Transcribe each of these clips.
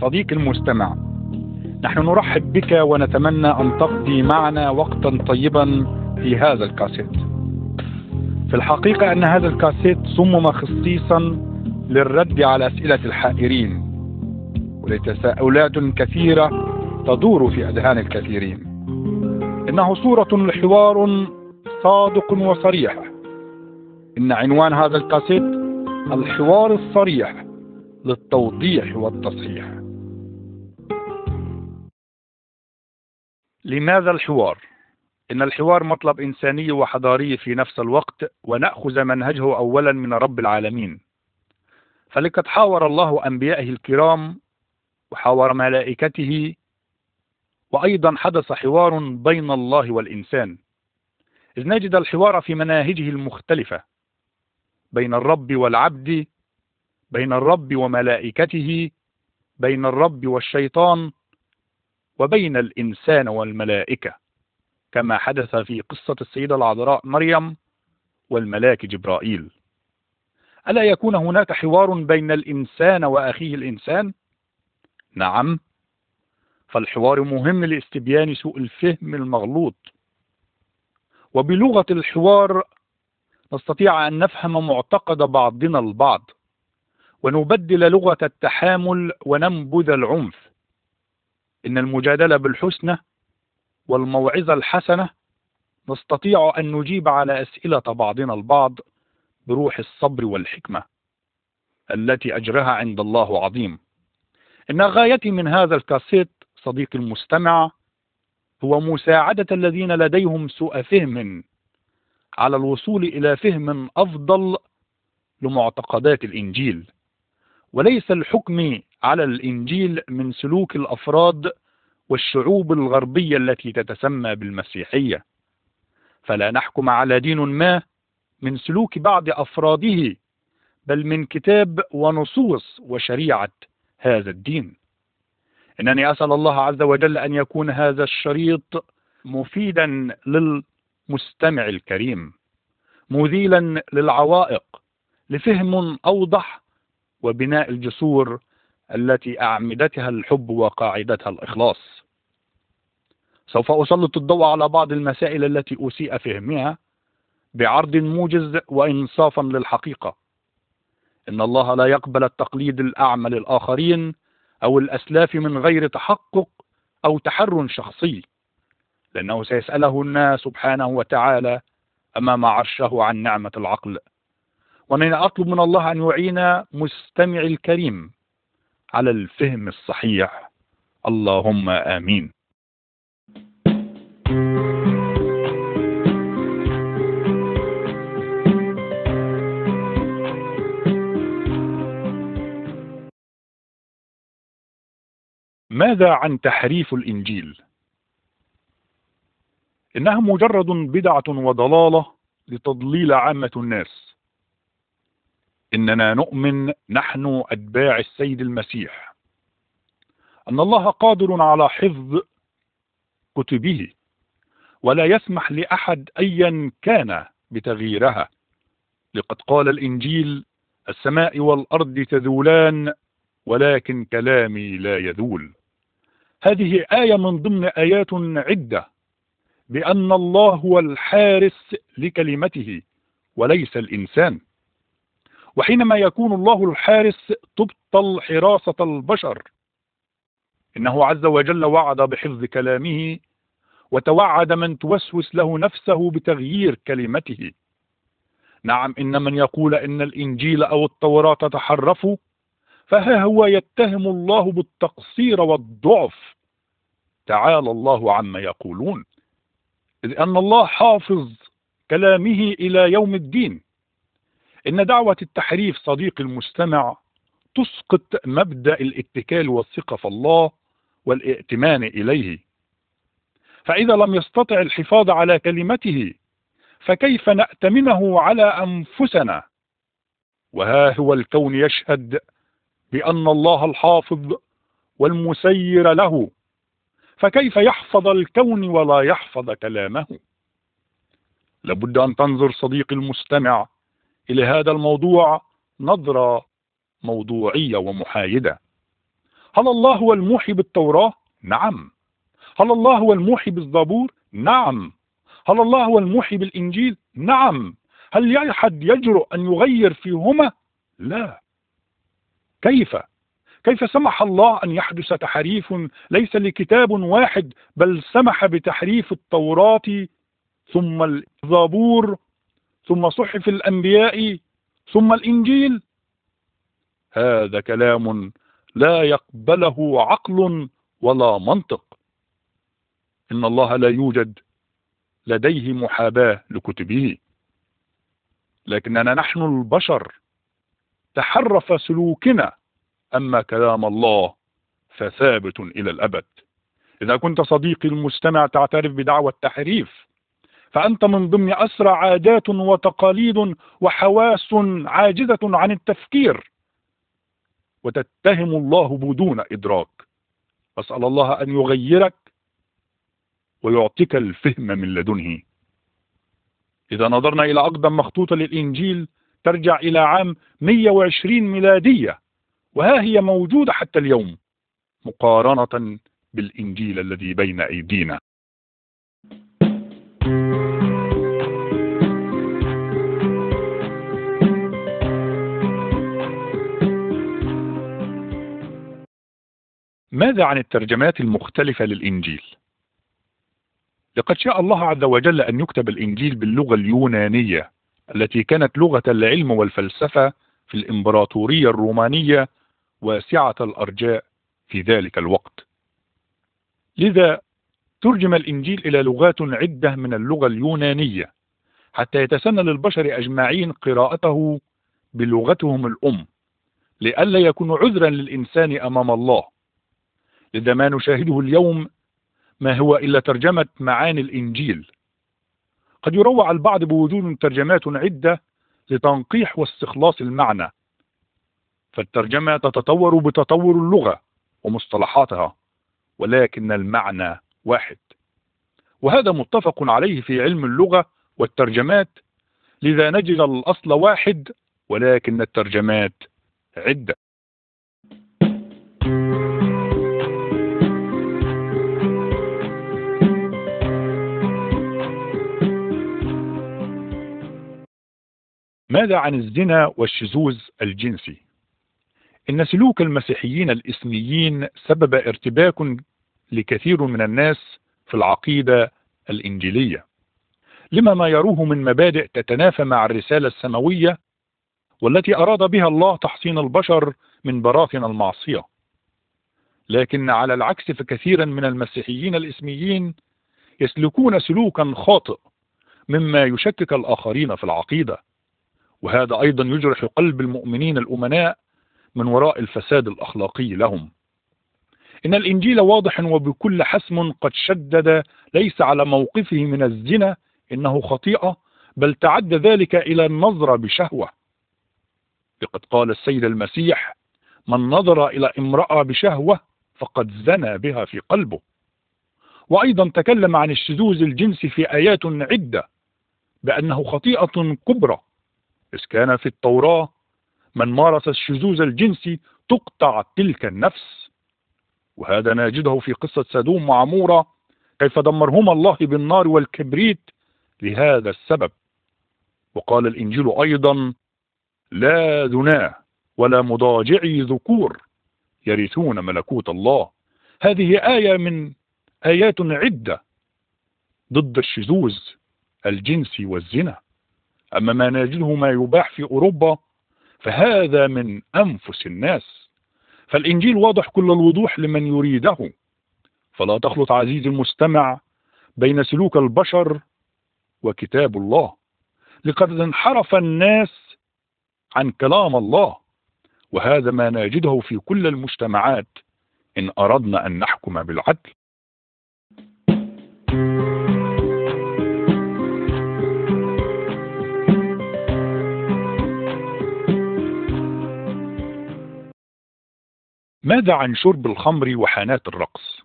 صديقي المستمع نحن نرحب بك ونتمنى أن تقضي معنا وقتا طيبا في هذا الكاسيت. في الحقيقة أن هذا الكاسيت صمم خصيصا للرد على أسئلة الحائرين ولتساؤلات كثيرة تدور في أذهان الكثيرين. إنه صورة لحوار صادق وصريح. إن عنوان هذا الكاسيت الحوار الصريح للتوضيح والتصحيح. لماذا الحوار؟ إن الحوار مطلب إنساني وحضاري في نفس الوقت ونأخذ منهجه أولا من رب العالمين. فلقد حاور الله أنبيائه الكرام وحاور ملائكته وأيضا حدث حوار بين الله والإنسان. إذ نجد الحوار في مناهجه المختلفة بين الرب والعبد بين الرب وملائكته بين الرب والشيطان وبين الإنسان والملائكة كما حدث في قصة السيدة العذراء مريم والملاك جبرائيل. ألا يكون هناك حوار بين الإنسان وأخيه الإنسان؟ نعم. فالحوار مهم لاستبيان سوء الفهم المغلوط. وبلغة الحوار نستطيع أن نفهم معتقد بعضنا البعض ونبدل لغة التحامل وننبذ العنف. إن المجادلة بالحسنى والموعظة الحسنة نستطيع أن نجيب على أسئلة بعضنا البعض بروح الصبر والحكمة التي أجرها عند الله عظيم. إن غايتي من هذا الكاسيت صديقي المستمع هو مساعدة الذين لديهم سوء فهم على الوصول إلى فهم أفضل لمعتقدات الإنجيل. وليس الحكم على الإنجيل من سلوك الأفراد والشعوب الغربية التي تتسمى بالمسيحية. فلا نحكم على دين ما من سلوك بعض أفراده بل من كتاب ونصوص وشريعة هذا الدين. إنني أسأل الله عز وجل أن يكون هذا الشريط مفيدا للمستمع الكريم مذيلا للعوائق لفهم أوضح وبناء الجسور التي أعمدتها الحب وقاعدتها الإخلاص. سوف أسلط الضوء على بعض المسائل التي أسيء فهمها بعرض موجز وإنصافا للحقيقة. إن الله لا يقبل التقليد الأعمى للآخرين أو الأسلاف من غير تحقق أو تحر شخصي لأنه سيسأله الناس سبحانه وتعالى أمام عرشه عن نعمة العقل. وأنا أطلب من الله أن يعين مستمعي الكريم على الفهم الصحيح. اللهم آمين. ماذا عن تحريف الإنجيل؟ إنها مجرد بدعة وضلالة لتضليل عامة الناس. إننا نؤمن نحن أتباع السيد المسيح. أن الله قادر على حفظ كتبه ولا يسمح لأحد أيا كان بتغييرها. لقد قال الإنجيل السماء والأرض تذولان ولكن كلامي لا يذول. هذه آية من ضمن آيات عدة بأن الله هو الحارس لكلمته وليس الإنسان. وحينما يكون الله الحارس تبطل حراسة البشر. إنه عز وجل وعد بحفظ كلامه وتوعد من توسوس له نفسه بتغيير كلمته. نعم إن من يقول إن الإنجيل أو التوراة تحرفوا فها هو يتهم الله بالتقصير والضعف؟ تعالى الله عما يقولون. إذ أن الله حافظ كلامه إلى يوم الدين. إن دعوة التحريف صديق المستمع تسقط مبدأ الاتكال والثقة في الله والائتمان إليه. فإذا لم يستطع الحفاظ على كلمته فكيف نأتمنه على أنفسنا؟ وها هو الكون يشهد بأن الله الحافظ والمسير له فكيف يحفظ الكون ولا يحفظ كلامه لابد أن تنظر صديقي المستمع إلى هذا الموضوع نظرة موضوعية ومحايدة هل الله هو الموحي بالتوراة؟ نعم هل الله هو الموحي بالزبور؟ نعم هل الله هو الموحي بالإنجيل؟ نعم هل أحد يجرؤ أن يغير فيهما؟ لا كيف؟ كيف سمح الله أن يحدث تحريف ليس لكتاب واحد بل سمح بتحريف التوراة ثم الزبور ثم صحف الأنبياء ثم الإنجيل؟ هذا كلام لا يقبله عقل ولا منطق. إن الله لا يوجد لديه محاباة لكتبه. لكننا نحن البشر. تحرف سلوكنا. أما كلام الله فثابت إلى الأبد. إذا كنت صديقي المستمع تعترف بدعوى التحريف فأنت من ضمن أسرى عادات وتقاليد وحواس عاجزة عن التفكير. وتتهم الله بدون إدراك. أسأل الله أن يغيرك ويعطيك الفهم من لدنه. إذا نظرنا إلى أقدم مخطوطة للإنجيل ترجع إلى عام 120 ميلادية. وها هي موجودة حتى اليوم مقارنة بالإنجيل الذي بين أيدينا ماذا عن الترجمات المختلفة للإنجيل؟ لقد شاء الله عز وجل أن يكتب الإنجيل باللغة اليونانية التي كانت لغة العلم والفلسفة في الإمبراطورية الرومانية واسعة الأرجاء في ذلك الوقت. لذا ترجم الإنجيل إلى لغات عدة من اللغة اليونانية حتى يتسنى للبشر أجمعين قراءته بلغتهم الأم لئلا يكون عذرا للإنسان أمام الله. لذا ما نشاهده اليوم ما هو إلا ترجمة معاني الإنجيل. قد يروع البعض بوجود ترجمات عدة لتنقيح واستخلاص المعنى فالترجمة تتطور بتطور اللغة ومصطلحاتها ولكن المعنى واحد. وهذا متفق عليه في علم اللغة والترجمات لذا نجد الأصل واحد ولكن الترجمات عدة. ماذا عن الزنا والشذوذ الجنسي؟ إن سلوك المسيحيين الإسميين سبب ارتباك لكثير من الناس في العقيدة الإنجيلية. لما ما يروه من مبادئ تتنافى مع الرسالة السماوية والتي أراد بها الله تحصين البشر من براثن المعصية. لكن على العكس فكثيرا من المسيحيين الإسميين يسلكون سلوكا خاطئ مما يشكك الآخرين في العقيدة. وهذا أيضا يجرح قلب المؤمنين الأمناء من وراء الفساد الأخلاقي لهم. إن الإنجيل واضح وبكل حسم قد شدد ليس على موقفه من الزنا إنه خطيئة بل تعد ذلك إلى النظر بشهوة. لقد قال السيد المسيح من نظر إلى امرأة بشهوة فقد زنى بها في قلبه. وأيضا تكلم عن الشذوذ الجنسي في آيات عدة بأنه خطيئة كبرى إذ كان في التوراة من مارس الشذوذ الجنسي تقطع تلك النفس. وهذا نجده في قصة سدوم وعمورة كيف دمرهما الله بالنار والكبريت لهذا السبب. وقال الإنجيل أيضا لا ذناه ولا مضاجعي ذكور يرثون ملكوت الله. هذه آية من آيات عدة ضد الشذوذ الجنسي والزنا. أما ما نجده ما يباح في أوروبا فهذا من أنفس الناس. فالإنجيل واضح كل الوضوح لمن يريده. فلا تخلط عزيزي المستمع بين سلوك البشر وكتاب الله. لقد انحرف الناس عن كلام الله وهذا ما نجده في كل المجتمعات إن أردنا أن نحكم بالعدل. ماذا عن شرب الخمر وحانات الرقص؟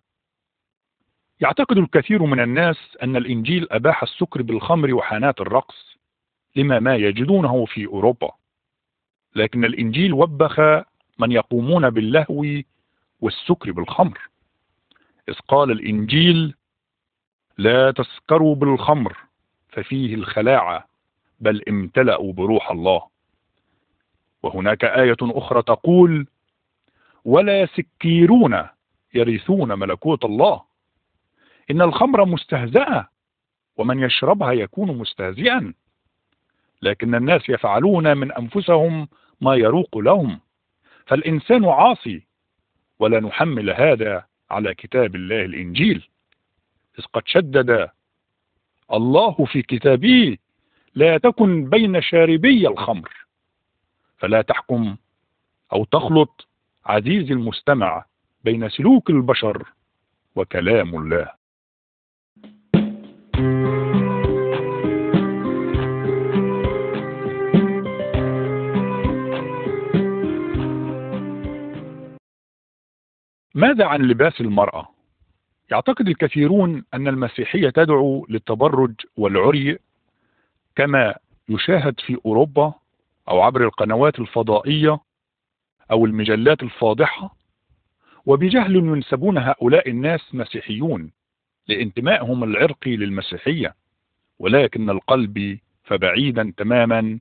يعتقد الكثير من الناس أن الإنجيل أباح السكر بالخمر وحانات الرقص لما ما يجدونه في أوروبا. لكن الإنجيل وبخ من يقومون باللهو والسكر بالخمر. إذ قال الإنجيل لا تسكروا بالخمر ففيه الخلاعة بل امتلأوا بروح الله. وهناك آية أخرى تقول ولا سكيرون يرثون ملكوت الله. إن الخمر مستهزأة ومن يشربها يكون مستهزئا. لكن الناس يفعلون من أنفسهم ما يروق لهم. فالإنسان عاصي ولا نحمل هذا على كتاب الله الإنجيل. إذ قد شدد الله في كتابه لا تكن بين شاربي الخمر. فلا تحكم أو تخلط عزيزي المستمع بين سلوك البشر وكلام الله ماذا عن لباس المرأة؟ يعتقد الكثيرون أن المسيحية تدعو للتبرج والعري كما يشاهد في أوروبا أو عبر القنوات الفضائية أو المجلات الفاضحة وبجهل ينسبون هؤلاء الناس مسيحيون لانتمائهم العرقي للمسيحية ولكن القلب فبعيدا تماما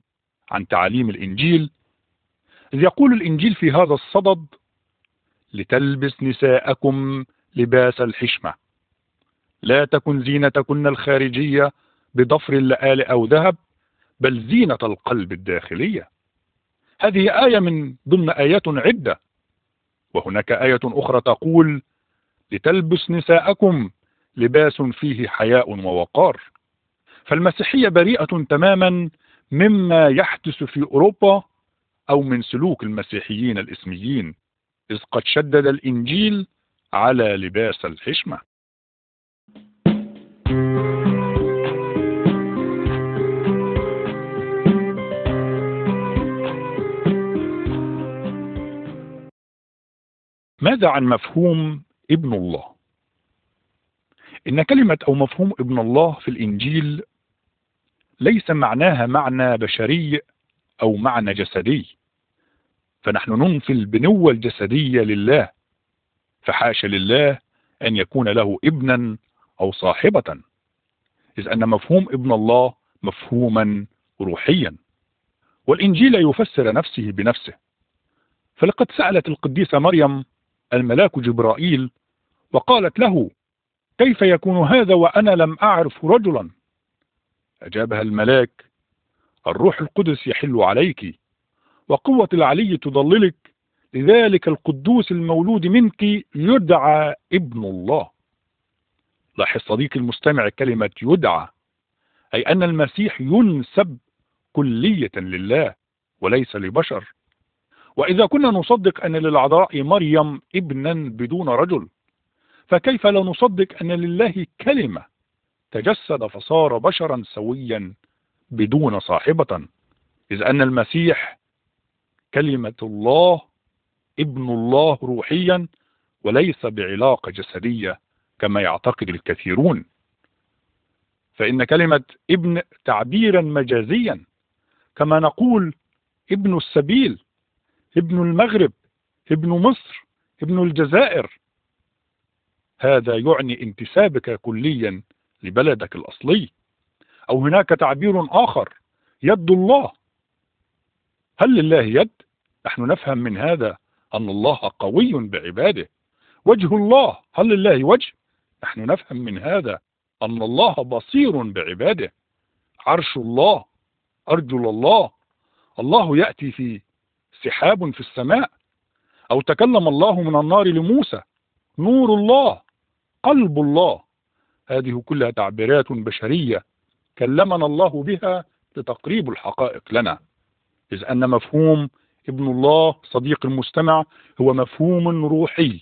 عن تعاليم الإنجيل. إذ يقول الإنجيل في هذا الصدد لتلبس نساءكم لباس الحشمة لا تكن زينتكن الخارجية بضفر اللآل أو ذهب بل زينة القلب الداخلية. هذه آية من ضمن آيات عدة. وهناك آية أخرى تقول لتلبس نساءكم لباس فيه حياء ووقار. فالمسيحية بريئة تماما مما يحدث في أوروبا أو من سلوك المسيحيين الإسميين إذ قد شدد الإنجيل على لباس الحشمة. ماذا عن مفهوم ابن الله؟ إن كلمة أو مفهوم ابن الله في الإنجيل ليس معناها معنى بشري أو معنى جسدي. فنحن ننفي البنوة الجسدية لله فحاش لله أن يكون له ابنا أو صاحبة. إذ أن مفهوم ابن الله مفهوما روحيا. والإنجيل يفسر نفسه بنفسه. فلقد سألت القديسة مريم الملاك جبرائيل وقالت له كيف يكون هذا وأنا لم أعرف رجلا؟ أجابها الملاك الروح القدس يحل عليك وقوة العلي تضللك لذلك القدوس المولود منك يدعى ابن الله. لاحظ صديقي المستمع كلمة يدعى أي أن المسيح ينسب كلية لله وليس لبشر. وإذا كنا نصدق أن للعذراء مريم ابنا بدون رجل فكيف لا نصدق أن لله كلمة تجسد فصار بشرا سويا بدون صاحبة؟ إذ أن المسيح كلمة الله ابن الله روحيا وليس بعلاقة جسدية كما يعتقد الكثيرون. فإن كلمة ابن تعبيرا مجازيا كما نقول ابن السبيل ابن المغرب ابن مصر ابن الجزائر. هذا يعني انتسابك كليا لبلدك الأصلي. أو هناك تعبير آخر يد الله. هل لله يد؟ نحن نفهم من هذا أن الله قوي بعباده. وجه الله هل لله وجه؟ نحن نفهم من هذا أن الله بصير بعباده. عرش الله أرجل الله. الله يأتي في سحاب في السماء. أو تكلم الله من النار لموسى. نور الله قلب الله. هذه كلها تعبيرات بشرية كلمنا الله بها لتقريب الحقائق لنا. إذ أن مفهوم ابن الله صديق المستمع هو مفهوم روحي.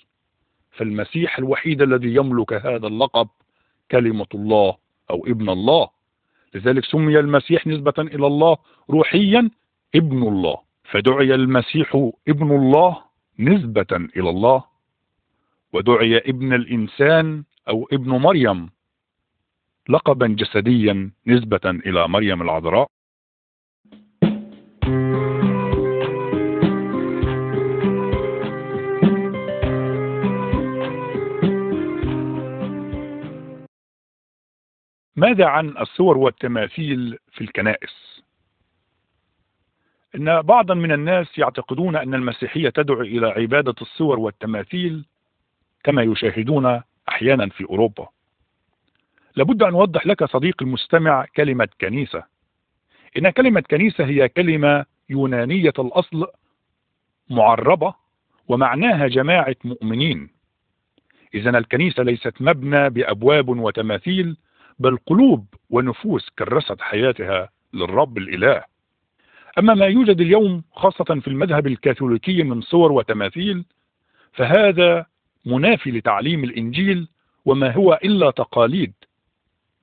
فالمسيح الوحيد الذي يملك هذا اللقب كلمة الله أو ابن الله. لذلك سمي المسيح نسبة إلى الله روحيا ابن الله. فدعي المسيح ابن الله نسبة إلى الله ودعي ابن الإنسان أو ابن مريم لقبا جسديا نسبة إلى مريم العذراء. ماذا عن الصور والتماثيل في الكنائس؟ إن بعضا من الناس يعتقدون أن المسيحية تدعو إلى عبادة الصور والتماثيل كما يشاهدون أحيانا في أوروبا. لابد أن أوضح لك صديقي المستمع كلمة كنيسة. إن كلمة كنيسة هي كلمة يونانية الأصل معربة ومعناها جماعة مؤمنين. إذا الكنيسة ليست مبنى بأبواب وتماثيل بل قلوب ونفوس كرست حياتها للرب الإله. أما ما يوجد اليوم خاصة في المذهب الكاثوليكي من صور وتماثيل فهذا منافي لتعليم الإنجيل وما هو إلا تقاليد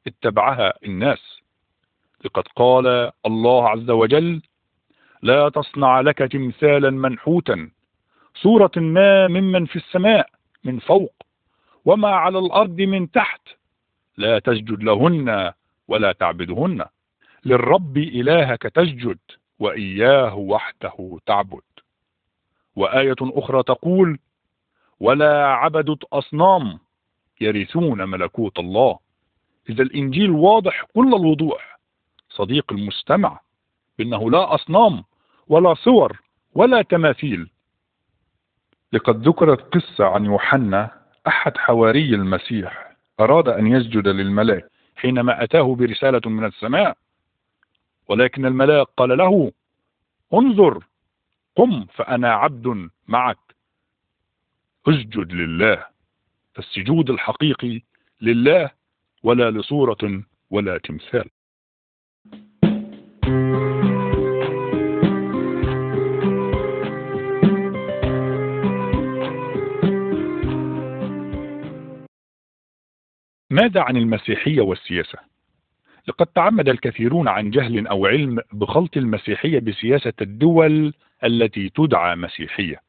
اتبعها الناس. لقد قال الله عز وجل لا تصنع لك تمثالا منحوتا صورة ما ممن في السماء من فوق وما على الأرض من تحت لا تسجد لهن ولا تعبدهن للرب إلهك تسجد وإياه وحده تعبد. وآية أخرى تقول ولا عبدت أصنام يرثون ملكوت الله. إذا الإنجيل واضح كل الوضوح. صديق المستمع بأنه لا أصنام ولا صور ولا تماثيل. لقد ذكرت قصة عن يوحنا أحد حواري المسيح. أراد أن يسجد للملاك حينما أتاه برسالة من السماء. ولكن الملاك قال له انظر قم فأنا عبد معك. اسجد لله. فالسجود الحقيقي لله ولا لصورة ولا تمثال. ماذا عن المسيحية والسياسة؟ لقد تعمد الكثيرون عن جهل أو علم بخلط المسيحية بسياسة الدول التي تدعى مسيحية.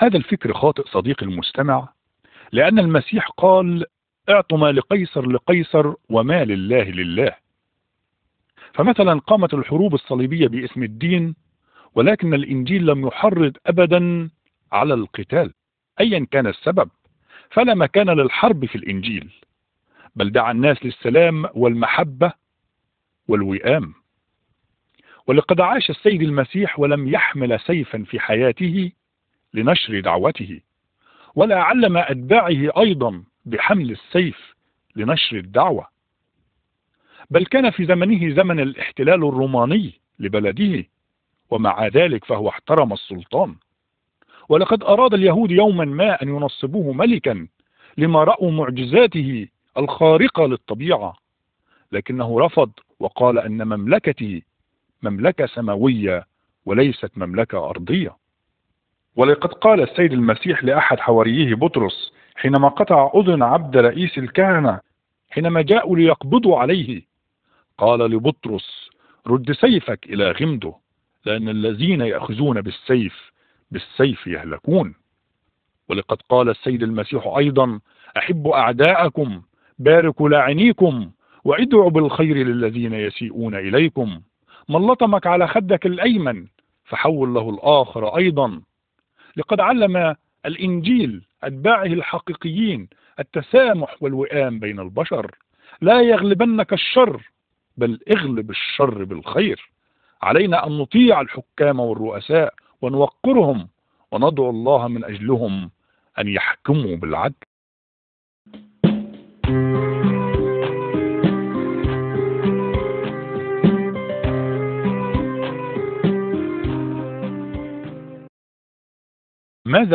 هذا الفكر خاطئ صديقي المستمع لأن المسيح قال اعطوا ما لقيصر لقيصر وما لله لله. فمثلا قامت الحروب الصليبية باسم الدين ولكن الإنجيل لم يحرض أبدا على القتال أيا كان السبب فلا مكان للحرب في الإنجيل. بل دعا الناس للسلام والمحبة والوئام. ولقد عاش السيد المسيح ولم يحمل سيفا في حياته لنشر دعوته ولا علم أتباعه أيضا بحمل السيف لنشر الدعوة. بل كان في زمنه زمن الاحتلال الروماني لبلده ومع ذلك فهو احترم السلطان. ولقد أراد اليهود يوما ما أن ينصبوه ملكا لما رأوا معجزاته الخارقة للطبيعة. لكنه رفض وقال أن مملكتي مملكة سماوية وليست مملكة أرضية. ولقد قال السيد المسيح لأحد حواريه بطرس حينما قطع أذن عبد رئيس الكهنة حينما جاءوا ليقبضوا عليه قال لبطرس رد سيفك إلى غمده لأن الذين يأخذون بالسيف بالسيف يهلكون. ولقد قال السيد المسيح أيضا أحب أعداءكم باركوا لاعنيكم وادعوا بالخير للذين يسيئون إليكم. من لطمك على خدك الأيمن فحول له الآخر أيضا. لقد علم الإنجيل أتباعه الحقيقيين التسامح والوئام بين البشر. لا يغلبنك الشر بل اغلب الشر بالخير. علينا أن نطيع الحكام والرؤساء ونوقرهم وندعو الله من أجلهم أن يحكموا بالعدل. ماذا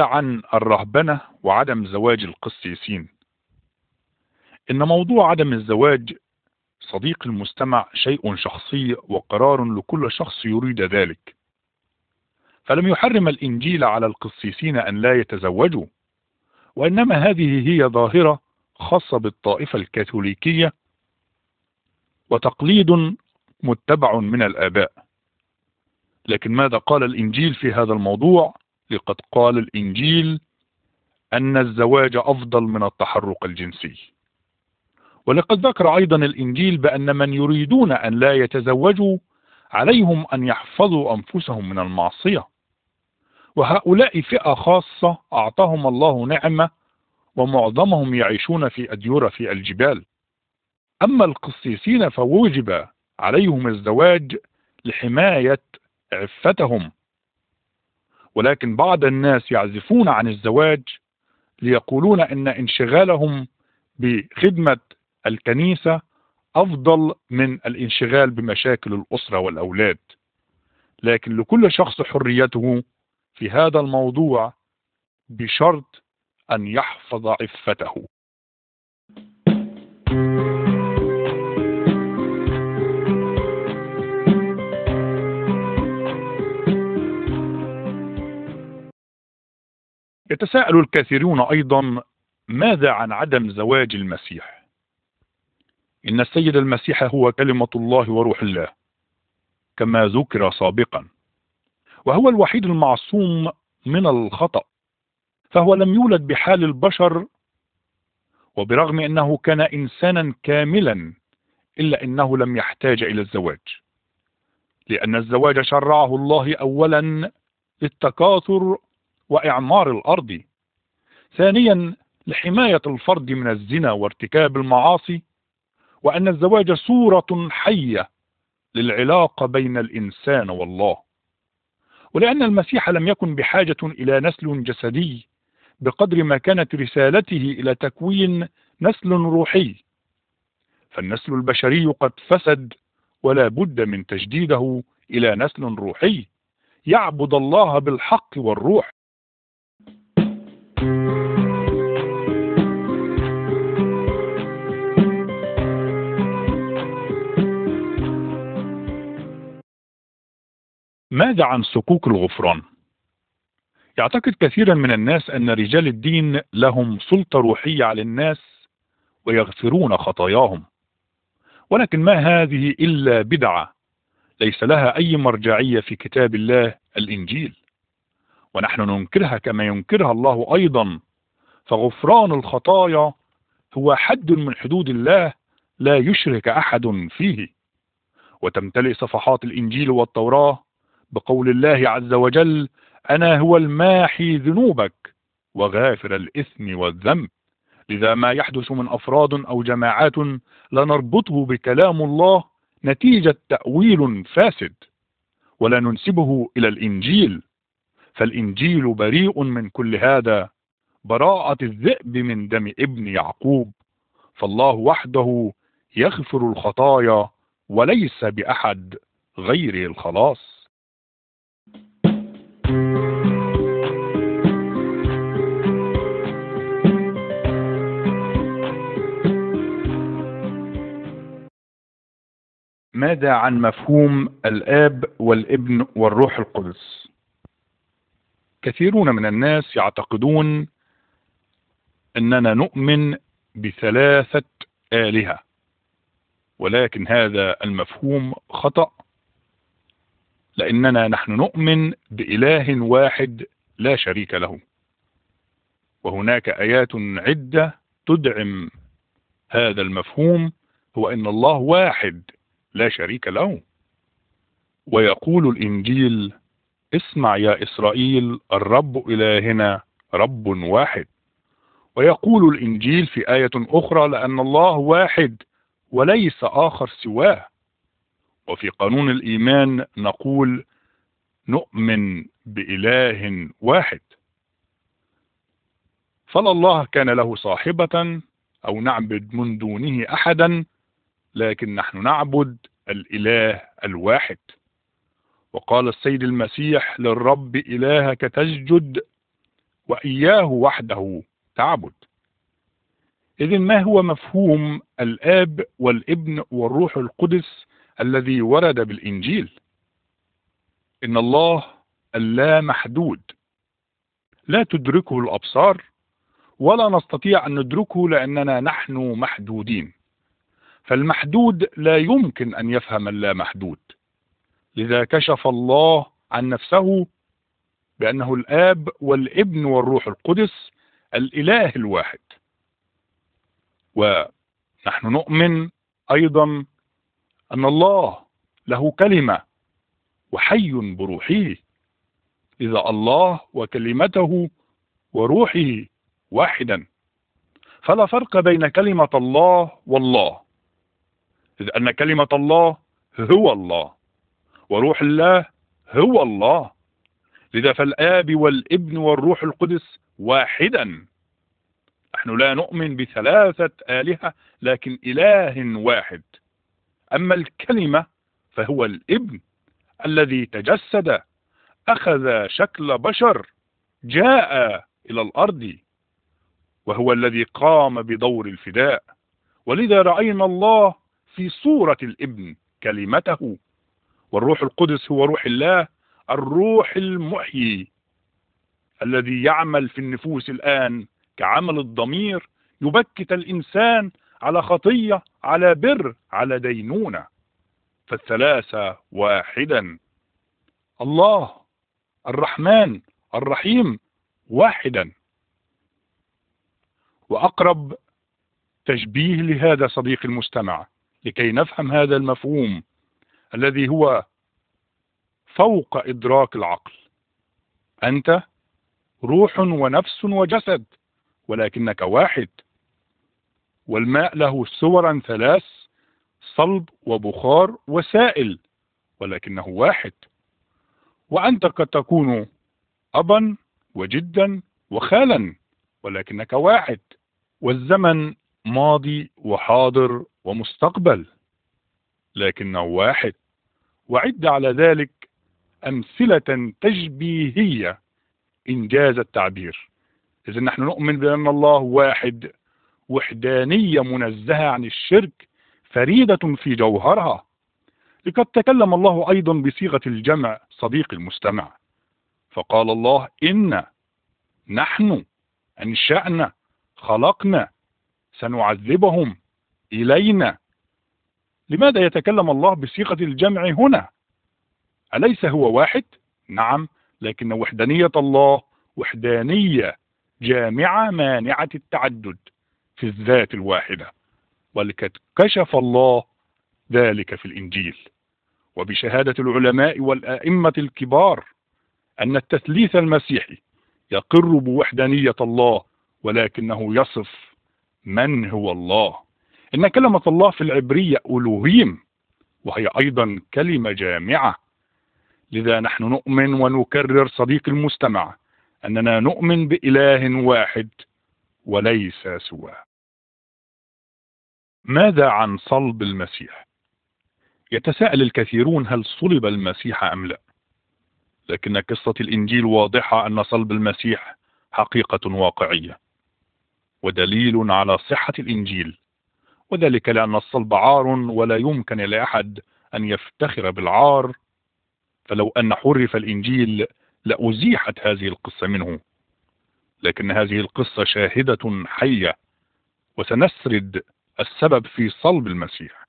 عن الرهبنة وعدم زواج القسيسين؟ إن موضوع عدم الزواج صديق المستمع شيء شخصي وقرار لكل شخص يريد ذلك. فلم يحرم الإنجيل على القسيسين أن لا يتزوجوا وإنما هذه هي ظاهرة خاصة بالطائفة الكاثوليكية وتقليد متبع من الآباء. لكن ماذا قال الإنجيل في هذا الموضوع؟ لقد قال الإنجيل أن الزواج أفضل من التحرك الجنسي. ولقد ذكر أيضا الإنجيل بأن من يريدون أن لا يتزوجوا عليهم أن يحفظوا أنفسهم من المعصية. وهؤلاء فئة خاصة أعطاهم الله نعمة ومعظمهم يعيشون في أديرة في الجبال. أما القسيسين فوجب عليهم الزواج لحماية عفتهم. ولكن بعض الناس يعزفون عن الزواج ليقولون إن انشغالهم بخدمة الكنيسة أفضل من الانشغال بمشاكل الأسرة والأولاد. لكن لكل شخص حريته في هذا الموضوع بشرط أن يحفظ عفته. يتساءل الكثيرون أيضا ماذا عن عدم زواج المسيح؟ إن السيد المسيح هو كلمة الله وروح الله كما ذكر سابقا وهو الوحيد المعصوم من الخطأ. فهو لم يولد بحال البشر وبرغم أنه كان إنسانا كاملا إلا أنه لم يحتاج إلى الزواج. لأن الزواج شرعه الله أولا للتكاثر وإعمار الأرض. ثانيا لحماية الفرد من الزنا وارتكاب المعاصي. وأن الزواج صورة حية للعلاقة بين الإنسان والله. ولأن المسيح لم يكن بحاجة إلى نسل جسدي بقدر ما كانت رسالته إلى تكوين نسل روحي. فالنسل البشري قد فسد ولا بد من تجديده إلى نسل روحي. يعبد الله بالحق والروح. ماذا عن سكوك الغفران؟ يعتقد كثيرا من الناس أن رجال الدين لهم سلطة روحية على الناس ويغفرون خطاياهم. ولكن ما هذه إلا بدعة ليس لها أي مرجعية في كتاب الله الإنجيل. ونحن ننكرها كما ينكرها الله أيضا. فغفران الخطايا هو حد من حدود الله لا يشرك أحد فيه. وتمتلئ صفحات الإنجيل والتوراة بقول الله عز وجل أنا هو الماحي ذنوبك وغافر الإثم والذنب. لذا ما يحدث من أفراد أو جماعات لا نربطه بكلام الله نتيجة تأويل فاسد ولا ننسبه إلى الإنجيل. فالإنجيل بريء من كل هذا براءة الذئب من دم ابن يعقوب. فالله وحده يغفر الخطايا وليس بأحد غير الخلاص. ماذا عن مفهوم الآب والابن والروح القدس؟ كثيرون من الناس يعتقدون أننا نؤمن بثلاثة آلهة ولكن هذا المفهوم خطأ لأننا نحن نؤمن بإله واحد لا شريك له وهناك آيات عدة تدعم هذا المفهوم هو أن الله واحد. لا شريك له. ويقول الإنجيل اسمع يا إسرائيل الرب إلهنا رب واحد. ويقول الإنجيل في آية أخرى لأن الله واحد وليس آخر سواه. وفي قانون الإيمان نقول نؤمن بإله واحد. فلا الله كان له صاحبة أو نعبد من دونه أحدا لكن نحن نعبد الإله الواحد. وقال السيد المسيح للرب إلهك تسجد وإياه وحده تعبد. إذن ما هو مفهوم الآب والابن والروح القدس الذي ورد بالإنجيل؟ إن الله اللا محدود. لا تدركه الأبصار ولا نستطيع أن ندركه لأننا نحن محدودين. فالمحدود لا يمكن أن يفهم اللا محدود لذا كشف الله عن نفسه بأنه الآب والابن والروح القدس الإله الواحد. ونحن نؤمن أيضا أن الله له كلمة وحي بروحه. إذا الله وكلمته وروحه واحدا. فلا فرق بين كلمة الله والله. إذ أن كلمة الله هو الله وروح الله هو الله. لذا فالآب والابن والروح القدس واحدا. نحن لا نؤمن بثلاثة آلهة لكن إله واحد. أما الكلمة فهو الابن الذي تجسد أخذ شكل بشر جاء إلى الأرض وهو الذي قام بدور الفداء. ولذا رأينا الله في صورة الابن كلمته والروح القدس هو روح الله الروح المحيي الذي يعمل في النفوس الآن كعمل الضمير يبكت الإنسان على خطية على بر على دينونة. فالثلاثة واحدا الله الرحمن الرحيم واحدا. وأقرب تشبيه لهذا صديق المستمع لكي نفهم هذا المفهوم الذي هو فوق إدراك العقل. أنت روح ونفس وجسد ولكنك واحد. والماء له صورا ثلاث صلب وبخار وسائل ولكنه واحد. وأنت قد تكون أبا وجدا وخالا ولكنك واحد. والزمن ماضي وحاضر ومستقبل لكنه واحد. وعد على ذلك أمثلة تشبيهية إنجاز التعبير. إذا نحن نؤمن بأن الله واحد وحدانية منزهة عن الشرك فريدة في جوهرها. لقد تكلم الله أيضا بصيغة الجمع صديق المستمع. فقال الله إن نحن أنشأنا خلقنا سنعذبهم إلينا. لماذا يتكلم الله بصيغة الجمع هنا؟ أليس هو واحد؟ نعم لكن وحدانية الله وحدانية جامعة مانعة التعدد في الذات الواحدة ولقد كشف الله ذلك في الإنجيل. وبشهادة العلماء والآئمة الكبار أن التثليث المسيحي يقر بوحدانية الله ولكنه يصف من هو الله. إن كلمة الله في العبرية ألوهيم وهي أيضا كلمة جامعة. لذا نحن نؤمن ونكرر صديق المستمع أننا نؤمن بإله واحد وليس سواه. ماذا عن صلب المسيح؟ يتساءل الكثيرون هل صلب المسيح أم لا. لكن قصة الإنجيل واضحة أن صلب المسيح حقيقة واقعية ودليل على صحة الإنجيل. وذلك لأن الصلب عار ولا يمكن لأحد أن يفتخر بالعار. فلو أن حرف الإنجيل لأزيحت هذه القصة منه. لكن هذه القصة شاهدة حية وسنسرد السبب في صلب المسيح.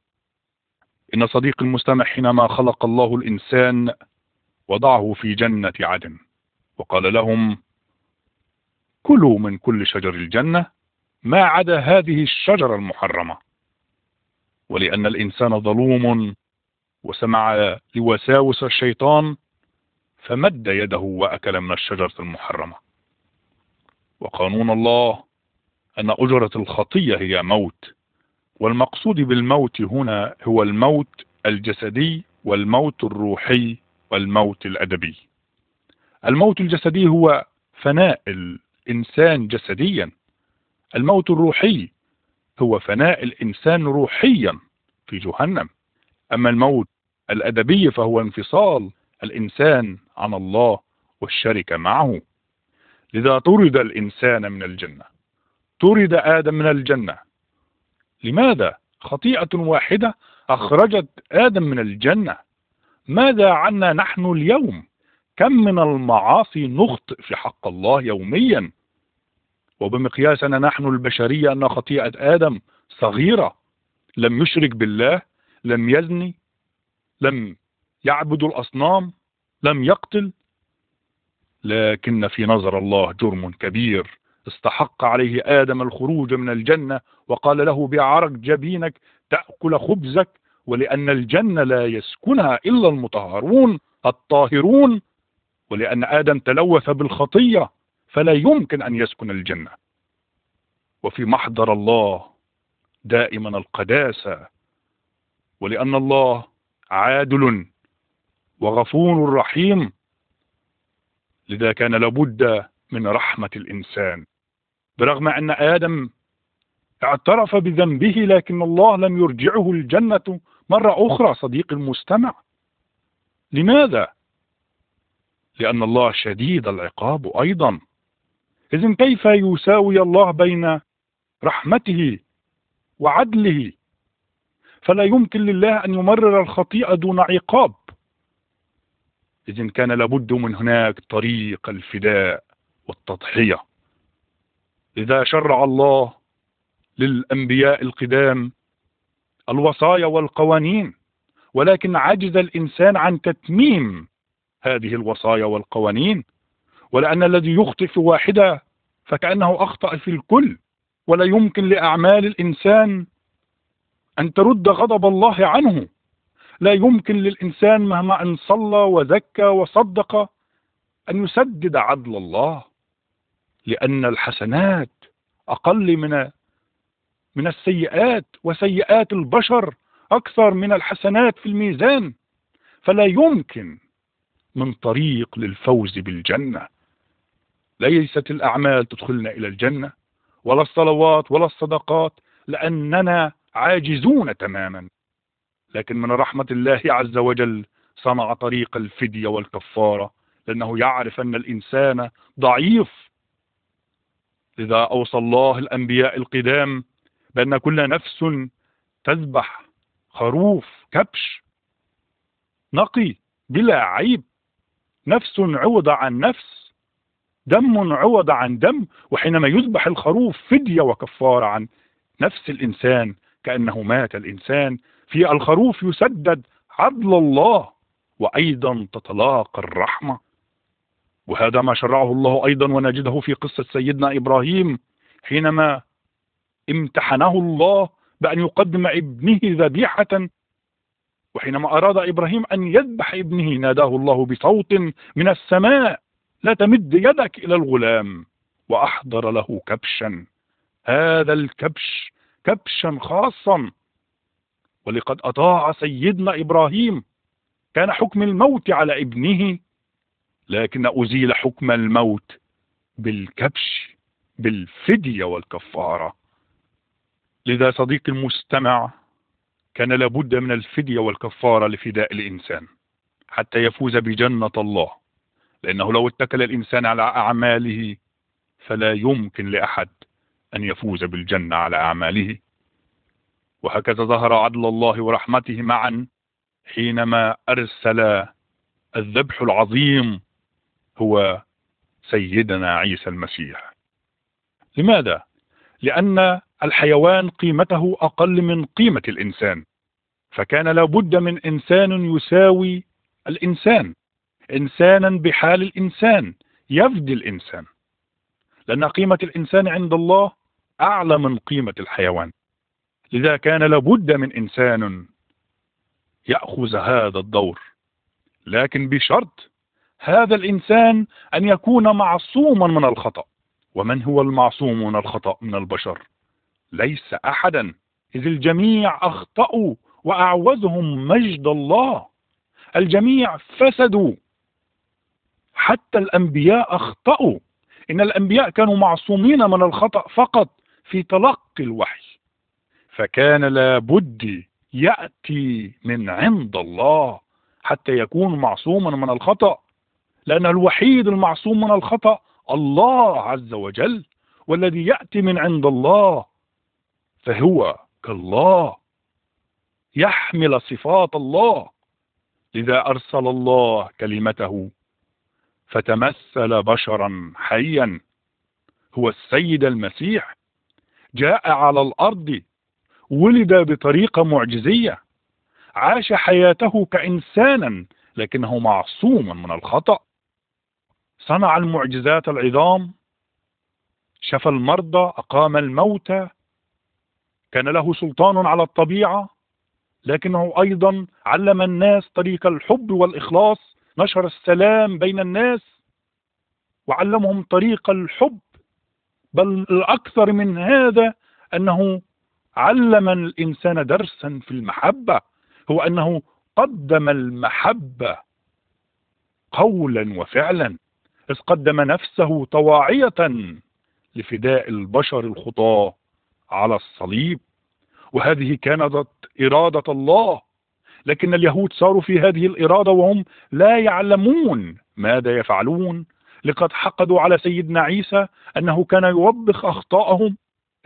إن صديق المستمع حينما خلق الله الإنسان وضعه في جنة عدن وقال لهم كلوا من كل شجر الجنة ما عدا هذه الشجرة المحرمة. ولأن الإنسان ظلوم وسمع لوساوس الشيطان فمد يده وأكل من الشجرة المحرمة. وقانون الله أن أجرة الخطية هي موت والمقصود بالموت هنا هو الموت الجسدي والموت الروحي والموت الأدبي. الموت الجسدي هو فناء الإنسان جسديا الموت الروحي هو فناء الإنسان روحيا في جهنم. أما الموت الأدبي فهو انفصال الإنسان عن الله والشركة معه. لذا طرد الإنسان من الجنة. طرد آدم من الجنة. لماذا؟ خطيئة واحدة أخرجت آدم من الجنة؟ ماذا عنا نحن اليوم؟ كم من المعاصي نخطئ في حق الله يوميا؟ وبمقياسنا نحن البشرية أن خطيئة آدم صغيرة لم يشرك بالله لم يزني لم يعبد الأصنام لم يقتل لكن في نظر الله جرم كبير. استحق عليه آدم الخروج من الجنة وقال له بعرق جبينك تأكل خبزك ولأن الجنة لا يسكنها إلا المطهرون الطاهرون ولأن آدم تلوث بالخطية. فلا يمكن أن يسكن الجنة. وفي محضر الله دائما القداسة ولأن الله عادل وغفور رحيم. لذا كان لابد من رحمة الإنسان. برغم أن آدم اعترف بذنبه لكن الله لم يرجعه الجنة مرة أخرى صديق المستمع. لماذا؟ لأن الله شديد العقاب أيضا. إذن كيف يساوي الله بين رحمته وعدله؟ فلا يمكن لله أن يمرر الخطيئة دون عقاب. إذن كان لابد من هناك طريق الفداء والتضحية. لذا شرع الله للأنبياء القدام الوصايا والقوانين ولكن عجز الإنسان عن تتميم هذه الوصايا والقوانين ولأن الذي يخطئ في واحدة فكأنه أخطأ في الكل ولا يمكن لأعمال الإنسان أن ترد غضب الله عنه. لا يمكن للإنسان مهما أن صلى وزكى وصدق أن يسدد عدل الله لأن الحسنات أقل من من السيئات وسيئات البشر أكثر من الحسنات في الميزان. فلا يمكن من طريق للفوز بالجنة. ليست الأعمال تدخلنا إلى الجنة ولا الصلوات ولا الصدقات لأننا عاجزون تماما. لكن من رحمة الله عز وجل صنع طريق الفدية والكفارة لأنه يعرف أن الإنسان ضعيف. لذا أوصى الله الأنبياء القدام بأن كل نفس تذبح خروف كبش نقي بلا عيب نفس عوض عن نفس. دم عوض عن دم وحينما يذبح الخروف فدية وكفارة عن نفس الإنسان كأنه مات الإنسان في الخروف يسدد عدل الله وأيضا تتلاقى الرحمة. وهذا ما شرعه الله أيضا ونجده في قصة سيدنا إبراهيم حينما امتحنه الله بأن يقدم ابنه ذبيحة وحينما أراد إبراهيم أن يذبح ابنه ناداه الله بصوت من السماء. لا تمد يدك إلى الغلام وأحضر له كبشا. هذا الكبش كبشا خاصا. ولقد أطاع سيدنا إبراهيم. كان حكم الموت على ابنه لكن أزيل حكم الموت بالكبش بالفدية والكفارة. لذا صديق المستمع كان لابد من الفدية والكفارة لفداء الإنسان حتى يفوز بجنة الله. لأنه لو اتكل الإنسان على أعماله فلا يمكن لأحد أن يفوز بالجنة على أعماله. وهكذا ظهر عدل الله ورحمته معا حينما أرسل الذبح العظيم هو سيدنا عيسى المسيح. لماذا؟ لأن الحيوان قيمته أقل من قيمة الإنسان فكان لابد من إنسان يساوي الإنسان. إنسانا بحال الإنسان يفدي الإنسان. لأن قيمة الإنسان عند الله أعلى من قيمة الحيوان. لذا كان لابد من إنسان يأخذ هذا الدور. لكن بشرط هذا الإنسان أن يكون معصوما من الخطأ. ومن هو المعصوم من الخطأ؟ من البشر. ليس أحدا. إذ الجميع أخطأوا وأعوزهم مجد الله. الجميع فسدوا. حتى الأنبياء أخطأوا. إن الأنبياء كانوا معصومين من الخطأ فقط في تلقي الوحي. فكان لابد يأتي من عند الله حتى يكون معصوما من الخطأ. لأن الوحيد المعصوم من الخطأ الله عز وجل والذي يأتي من عند الله فهو كالله. يحمل صفات الله. لذا أرسل الله كلمته فتمثل بشرا حيا هو السيد المسيح جاء على الأرض ولد بطريقة معجزية عاش حياته كإنسانا لكنه معصوما من الخطأ. صنع المعجزات العظام شفى المرضى أقام الموتى كان له سلطان على الطبيعة لكنه أيضا علم الناس طريق الحب والإخلاص نشر السلام بين الناس وعلمهم طريق الحب بل الأكثر من هذا أنه علم الإنسان درسا في المحبة هو أنه قدم المحبة قولا وفعلا إذ قدم نفسه طواعية لفداء البشر الخطاة على الصليب. وهذه كانت إرادة الله لكن اليهود صاروا في هذه الإرادة وهم لا يعلمون ماذا يفعلون. لقد حقدوا على سيدنا عيسى أنه كان يوبخ أخطاءهم.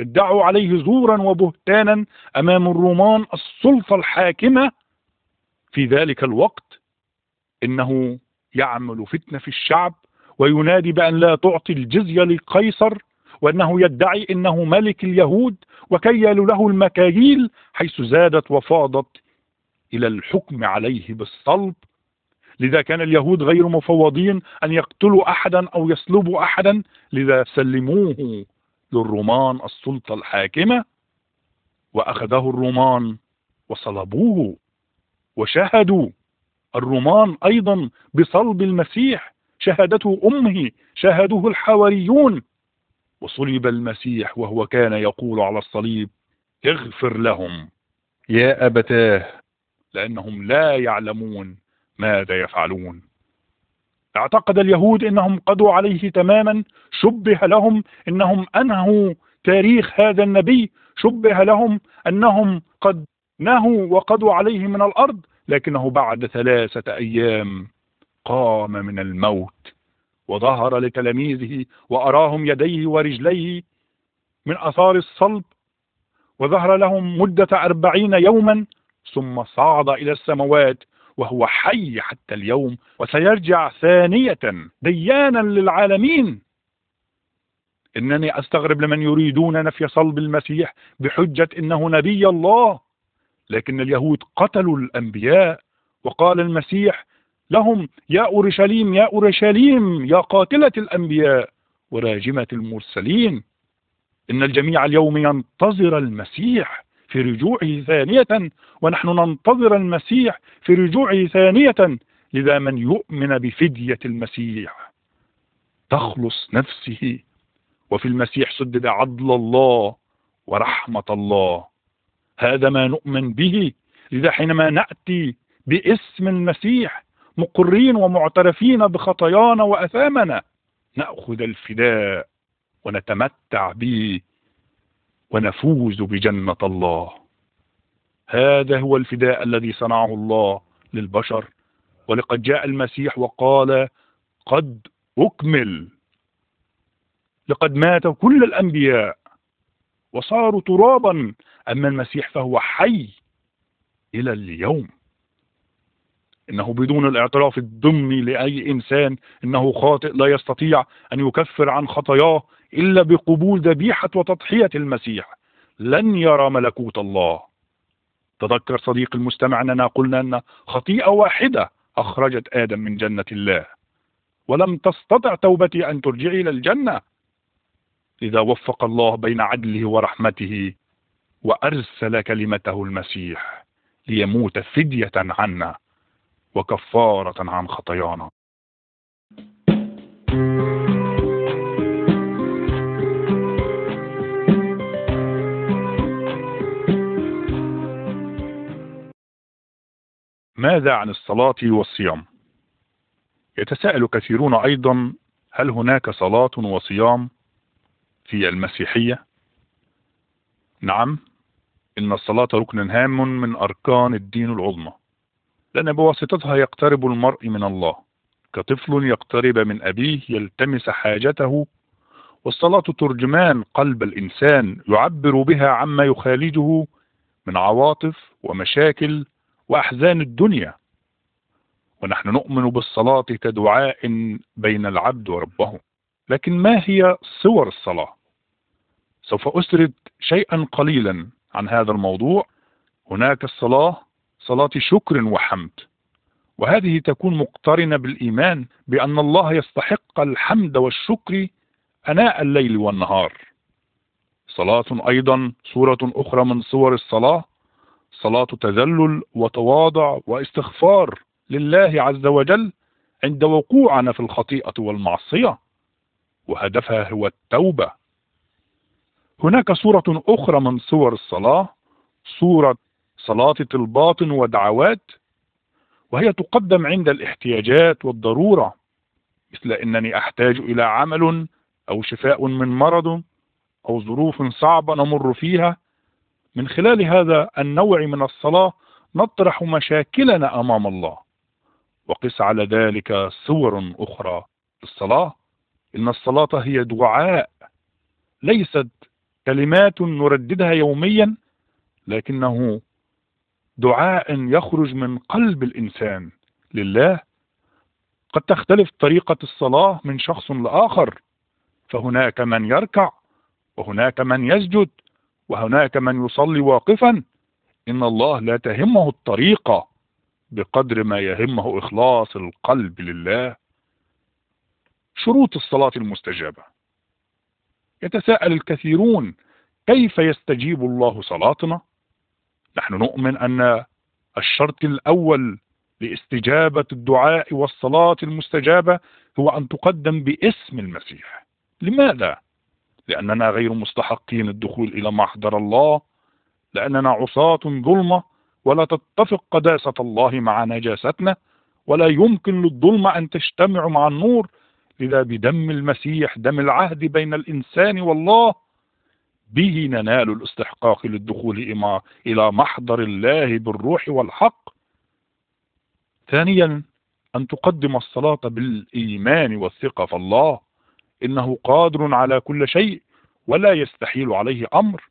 ادعوا عليه زورا وبهتانا أمام الرومان السلطة الحاكمة. في ذلك الوقت إنه يعمل فتنة في الشعب وينادي بأن لا تعطي الجزية لقيصر وأنه يدعي أنه ملك اليهود وكيل له المكاييل حيث زادت وفاضت إلى الحكم عليه بالصلب. لذا كان اليهود غير مفوضين أن يقتلوا أحدا أو يصلبوا أحدا لذا سلموه للرومان السلطة الحاكمة. وأخذه الرومان وصلبوه وشاهدوا. الرومان أيضا بصلب المسيح شهادته أمه شاهدوه الحواريون. وصلب المسيح وهو كان يقول على الصليب اغفر لهم. يا أبتاه لأنهم لا يعلمون ماذا يفعلون. اعتقد اليهود إنهم قضوا عليه تماما شبه لهم إنهم أنهوا تاريخ هذا النبي شبه لهم أنهم قد نهوا وقضوا عليه من الأرض لكنه بعد ثلاثة أيام قام من الموت. وظهر لتلاميذه وأراهم يديه ورجليه من أثار الصلب. وظهر لهم مدة أربعين يوما ثم صعد إلى السماوات وهو حي حتى اليوم وسيرجع ثانية ديانا للعالمين. إنني أستغرب لمن يريدون نفي صلب المسيح بحجة إنه نبي الله لكن اليهود قتلوا الأنبياء وقال المسيح لهم يا أورشليم يا أورشليم يا قاتلة الأنبياء وراجمة المرسلين إن الجميع اليوم ينتظر المسيح. في رجوعه ثانية ونحن ننتظر المسيح في رجوعه ثانية لذا من يؤمن بفدية المسيح. تخلص نفسه وفي المسيح سدد عدل الله ورحمة الله. هذا ما نؤمن به لذا حينما نأتي باسم المسيح مقرين ومعترفين بخطايانا وأثامنا نأخذ الفداء ونتمتع به. ونفوز بجنة الله. هذا هو الفداء الذي صنعه الله للبشر. ولقد جاء المسيح وقال قد أكمل. لقد مات كل الأنبياء وصاروا ترابا. أما المسيح فهو حي إلى اليوم. إنه بدون الاعتراف الضمني لأي إنسان إنه خاطئ لا يستطيع أن يكفر عن خطاياه. إلا بقبول ذبيحة وتضحية المسيح. لن يرى ملكوت الله. تذكر صديق المستمع أننا قلنا أن خطيئة واحدة أخرجت آدم من جنة الله. ولم تستطع توبتي أن ترجعي إلى الجنة. إذا وفق الله بين عدله ورحمته وأرسل كلمته المسيح ليموت فدية عنا وكفارة عن خطايانا. ماذا عن الصلاة والصيام؟ يتساءل كثيرون أيضا هل هناك صلاة وصيام في المسيحية؟ نعم إن الصلاة ركن هام من أركان الدين العظمى لأن بواسطتها يقترب المرء من الله كطفل يقترب من أبيه يلتمس حاجته والصلاة ترجمان قلب الإنسان يعبر بها عما يخالجه من عواطف ومشاكل وأحزان الدنيا. ونحن نؤمن بالصلاة كدعاء بين العبد وربه. لكن ما هي صور الصلاة؟ سوف أسرد شيئا قليلا عن هذا الموضوع. هناك الصلاة صلاة شكر وحمد. وهذه تكون مقترنة بالإيمان بأن الله يستحق الحمد والشكر أناء الليل والنهار. صلاة أيضا صورة أخرى من صور الصلاة صلاة تذلل وتواضع واستغفار لله عز وجل عند وقوعنا في الخطيئة والمعصية. وهدفها هو التوبة. هناك صورة أخرى من صور الصلاة صورة صلاة الباطن ودعوات وهي تقدم عند الاحتياجات والضرورة مثل أنني أحتاج إلى عمل أو شفاء من مرض أو ظروف صعبة نمر فيها من خلال هذا النوع من الصلاة نطرح مشاكلنا أمام الله. وقس على ذلك صور أخرى الصلاة إن الصلاة هي دعاء ليست كلمات نرددها يوميا لكنه دعاء يخرج من قلب الإنسان لله. قد تختلف طريقة الصلاة من شخص لآخر. فهناك من يركع وهناك من يسجد وهناك من يصلي واقفا إن الله لا تهمه الطريقة بقدر ما يهمه إخلاص القلب لله. شروط الصلاة المستجابة. يتساءل الكثيرون كيف يستجيب الله صلاتنا؟ نحن نؤمن أن الشرط الأول لاستجابة الدعاء والصلاة المستجابة هو أن تقدم باسم المسيح. لماذا؟ لأننا غير مستحقين الدخول إلى محضر الله لأننا عصاة ظلمة ولا تتفق قداسة الله مع نجاستنا ولا يمكن للظلمة أن تجتمع مع النور لذا بدم المسيح دم العهد بين الإنسان والله. به ننال الاستحقاق للدخول إلى محضر الله بالروح والحق. ثانيا أن تقدم الصلاة بالإيمان والثقة في الله. إنه قادر على كل شيء ولا يستحيل عليه أمر.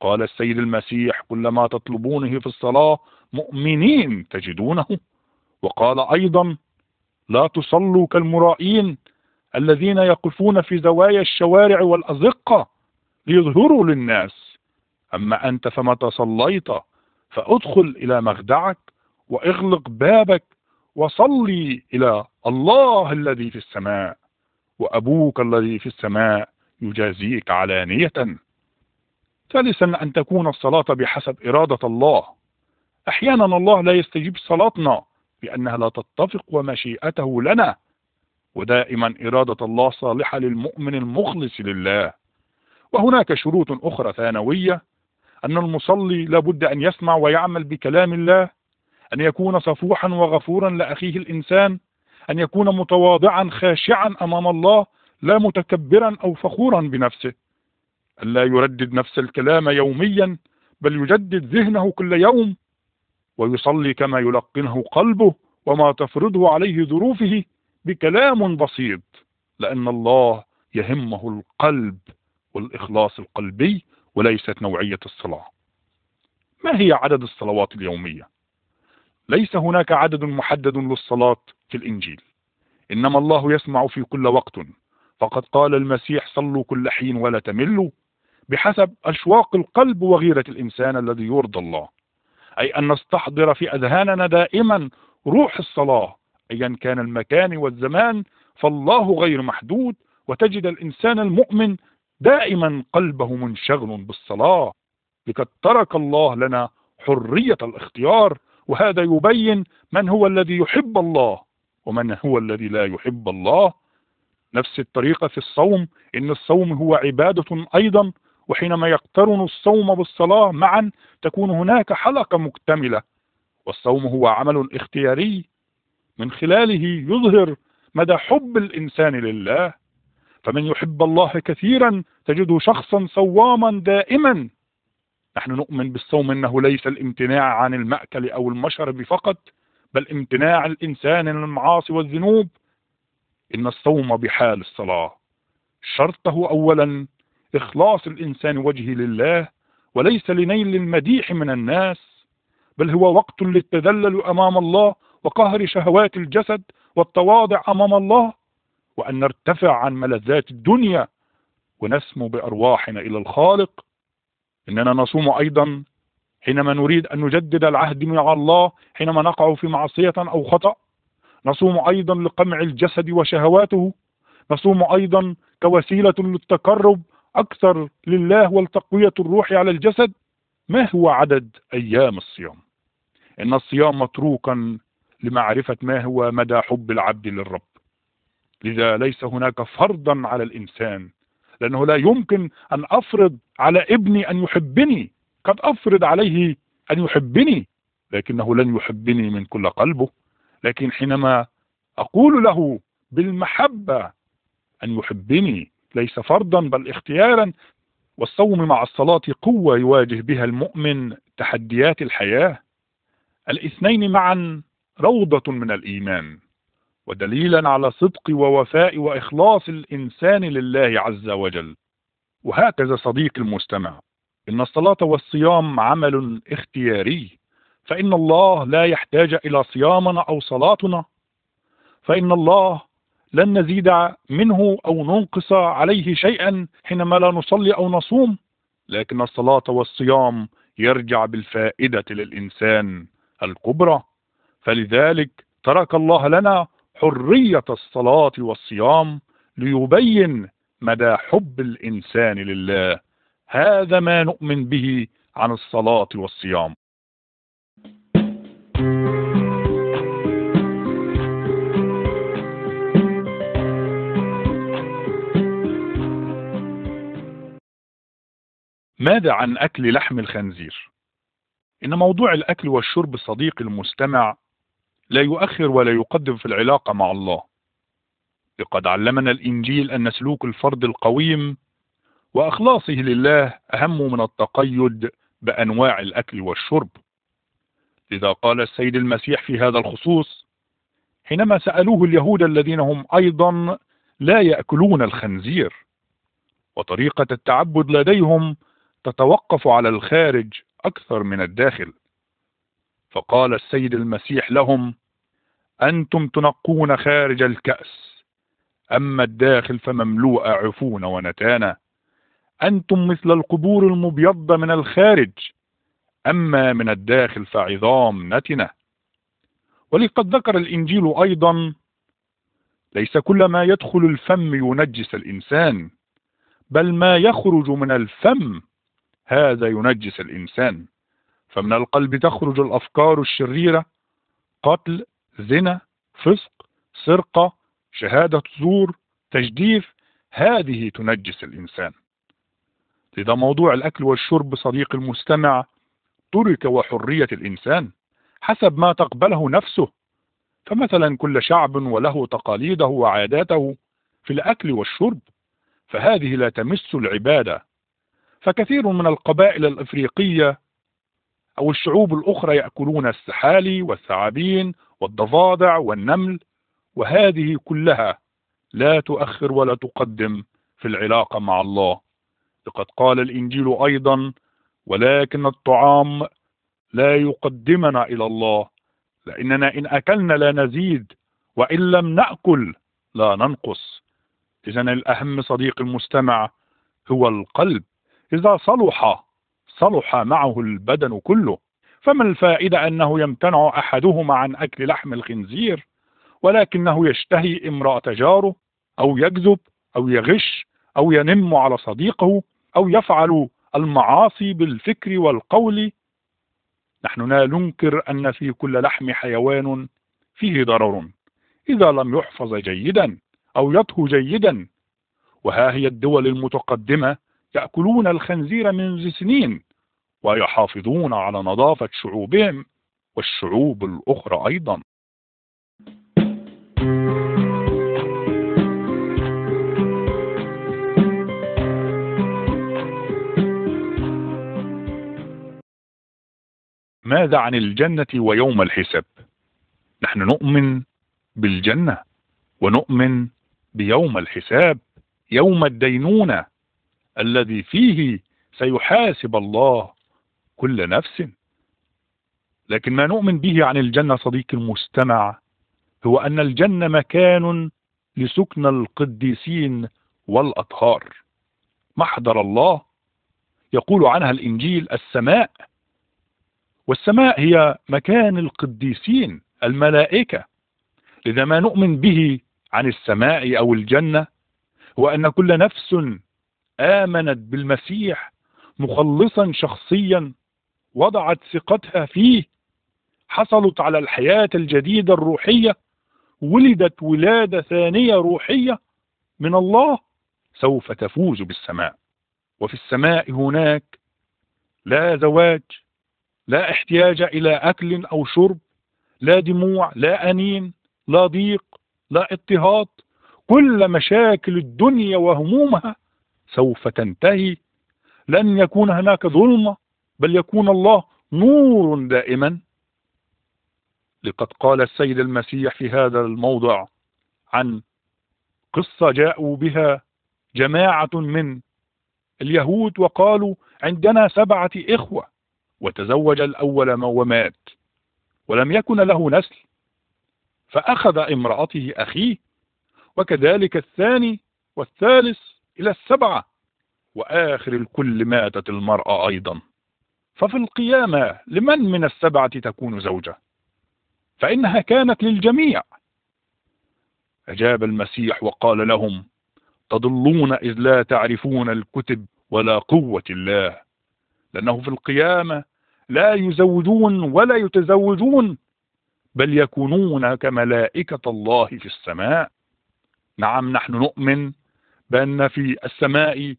قال السيد المسيح كل ما تطلبونه في الصلاة مؤمنين تجدونه. وقال أيضا لا تصلوا كالمرائين الذين يقفون في زوايا الشوارع والأزقة ليظهروا للناس. أما أنت فمتى صليت فأدخل إلى مخدعك وإغلق بابك وصلي إلى الله الذي في السماء. وأبوك الذي في السماء يجازيك علانية. ثالثا أن تكون الصلاة بحسب إرادة الله. أحيانا الله لا يستجيب صلاتنا لأنها لا تتفق ومشيئته لنا. ودائما إرادة الله صالحة للمؤمن المخلص لله. وهناك شروط أخرى ثانوية. أن المصلي لابد أن يسمع ويعمل بكلام الله. أن يكون صفوحا وغفورا لأخيه الإنسان. أن يكون متواضعا خاشعا أمام الله لا متكبرا أو فخورا بنفسه. أن لا يردد نفس الكلام يوميا بل يجدد ذهنه كل يوم ويصلي كما يلقنه قلبه وما تفرضه عليه ظروفه بكلام بسيط. لأن الله يهمه القلب والإخلاص القلبي وليست نوعية الصلاة. ما هي عدد الصلوات اليومية؟ ليس هناك عدد محدد للصلاة في الإنجيل. إنما الله يسمع في كل وقت. فقد قال المسيح صلوا كل حين ولا تملوا. بحسب أشواق القلب وغيرة الإنسان الذي يرضى الله. أي أن نستحضر في أذهاننا دائما روح الصلاة. أيا كان المكان والزمان فالله غير محدود. وتجد الإنسان المؤمن دائما قلبه منشغل بالصلاة. لقد ترك الله لنا حرية الاختيار. وهذا يبين من هو الذي يحب الله. ومن هو الذي لا يحب الله؟ نفس الطريقة في الصوم إن الصوم هو عبادة أيضا وحينما يقترن الصوم بالصلاة معا تكون هناك حلقة مكتملة. والصوم هو عمل اختياري. من خلاله يظهر مدى حب الإنسان لله. فمن يحب الله كثيرا تجده شخصا صواما دائما. نحن نؤمن بالصوم إنه ليس الامتناع عن المأكل أو المشرب فقط بل امتناع الإنسان عن المعاصي والذنوب. إن الصوم بحال الصلاة. شرطه اولا إخلاص الإنسان وجهه لله وليس لنيل المديح من الناس بل هو وقت للتذلل أمام الله وقهر شهوات الجسد والتواضع أمام الله وأن نرتفع عن ملذات الدنيا ونسمو بأرواحنا إلى الخالق. إننا نصوم أيضا حينما نريد أن نجدد العهد مع الله حينما نقع في معصية أو خطأ. نصوم أيضا لقمع الجسد وشهواته. نصوم أيضا كوسيلة للتقرب أكثر لله والتقوية الروح على الجسد. ما هو عدد أيام الصيام؟ إن الصيام متروكا لمعرفة ما هو مدى حب العبد للرب. لذا ليس هناك فرضا على الإنسان لأنه لا يمكن أن أفرض على ابني أن يحبني. قد أفرض عليه أن يحبني لكنه لن يحبني من كل قلبه. لكن حينما أقول له بالمحبة أن يحبني ليس فرضا بل اختيارا والصوم مع الصلاة قوة يواجه بها المؤمن تحديات الحياة. الاثنين معا روضة من الإيمان. ودليلا على صدق ووفاء وإخلاص الإنسان لله عز وجل. وهكذا صديق المستمع إن الصلاة والصيام عمل اختياري فإن الله لا يحتاج إلى صيامنا أو صلاتنا فإن الله لن نزيد منه أو ننقص عليه شيئا حينما لا نصلي أو نصوم لكن الصلاة والصيام يرجع بالفائدة للإنسان الكبرى. فلذلك ترك الله لنا حرية الصلاة والصيام ليبين مدى حب الإنسان لله هذا ما نؤمن به عن الصلاة والصيام ماذا عن أكل لحم الخنزير؟ إن موضوع الأكل والشرب صديق المستمع لا يؤخر ولا يقدم في العلاقة مع الله. لقد علمنا الإنجيل أن سلوك الفرد القويم وأخلاصه لله أهم من التقيد بأنواع الأكل والشرب. لذا قال السيد المسيح في هذا الخصوص حينما سألوه اليهود الذين هم أيضا لا يأكلون الخنزير وطريقة التعبد لديهم تتوقف على الخارج أكثر من الداخل. فقال السيد المسيح لهم أنتم تنقون خارج الكأس أما الداخل فمملوء عفون ونتانا أنتم مثل القبور المبيضة من الخارج أما من الداخل فعظام نتنة ولقد ذكر الإنجيل أيضا ليس كل ما يدخل الفم ينجس الإنسان بل ما يخرج من الفم هذا ينجس الإنسان. فمن القلب تخرج الأفكار الشريرة قتل زنا فسق سرقة شهادة زور تجديف هذه تنجس الإنسان. لذا موضوع الأكل والشرب صديق المستمع ترك وحرية الإنسان حسب ما تقبله نفسه. فمثلا كل شعب وله تقاليده وعاداته في الأكل والشرب فهذه لا تمس العبادة. فكثير من القبائل الأفريقية أو الشعوب الأخرى يأكلون السحالي والثعابين والضفادع والنمل وهذه كلها لا تؤخر ولا تقدم في العلاقة مع الله. لقد قال الإنجيل أيضا ولكن الطعام لا يقدمنا إلى الله لأننا إن أكلنا لا نزيد وإن لم نأكل لا ننقص. إذا الأهم صديق المستمع هو القلب. إذا صلح صلح معه البدن كله فما الفائدة أنه يمتنع أحدهما عن أكل لحم الخنزير؟ ولكنه يشتهي امرأة جاره أو يكذب أو يغش أو ينم على صديقه أو يفعل المعاصي بالفكر والقول. نحن لا ننكر أن في كل لحم حيوان فيه ضرر إذا لم يحفظ جيدا أو يطهو جيدا. وها هي الدول المتقدمة يأكلون الخنزير منذ سنين ويحافظون على نظافة شعوبهم والشعوب الأخرى أيضا. ماذا عن الجنة ويوم الحساب؟ نحن نؤمن بالجنة ونؤمن بيوم الحساب يوم الدينونة الذي فيه سيحاسب الله كل نفس. لكن ما نؤمن به عن الجنة صديق المستمع هو أن الجنة مكان لسكن القديسين والأطهار. محضر الله. يقول عنها الإنجيل السماء. والسماء هي مكان القديسين الملائكة. لذا ما نؤمن به عن السماء أو الجنة هو أن كل نفس آمنت بالمسيح مخلصا شخصيا. وضعت ثقتها فيه. حصلت على الحياة الجديدة الروحية. ولدت ولادة ثانية روحية. من الله سوف تفوز بالسماء. وفي السماء هناك لا زواج لا احتياج إلى أكل أو شرب لا دموع لا أنين لا ضيق لا اضطهاد. كل مشاكل الدنيا وهمومها سوف تنتهي. لن يكون هناك ظلمة. بل يكون الله نور دائما. لقد قال السيد المسيح في هذا الموضع عن قصة جاءوا بها جماعة من اليهود وقالوا عندنا سبعة إخوة وتزوج الأول ومات ولم يكن له نسل فأخذ امرأته أخيه وكذلك الثاني والثالث إلى السبعة وآخر الكل ماتت المرأة أيضا. ففي القيامة لمن من السبعة تكون زوجة؟ فإنها كانت للجميع. أجاب المسيح وقال لهم تضلون إذ لا تعرفون الكتب ولا قوة الله. لأنه في القيامة لا يزوجون ولا يتزوجون بل يكونون كملائكة الله في السماء. نعم نحن نؤمن بأن في السماء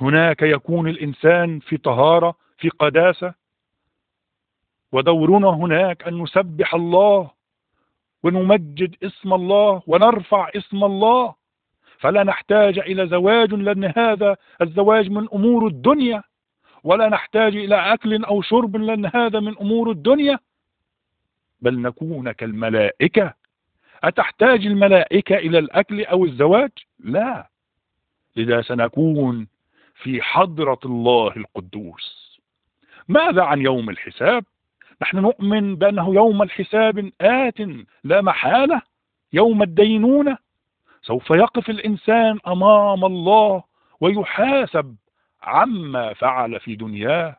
هناك يكون الإنسان في طهارة في قداسة. ودورنا هناك أن نسبح الله ونمجد اسم الله ونرفع اسم الله. فلا نحتاج إلى زواج لأن هذا الزواج من أمور الدنيا. ولا نحتاج إلى أكل أو شرب لأن هذا من أمور الدنيا. بل نكون كالملائكة. أتحتاج الملائكة إلى الأكل أو الزواج؟ لا. لذا سنكون في حضرة الله القدوس. ماذا عن يوم الحساب؟ نحن نؤمن بأنه يوم الحساب آت لا محالة. يوم الدينونة. سوف يقف الإنسان أمام الله ويحاسب عما فعل في دنياه.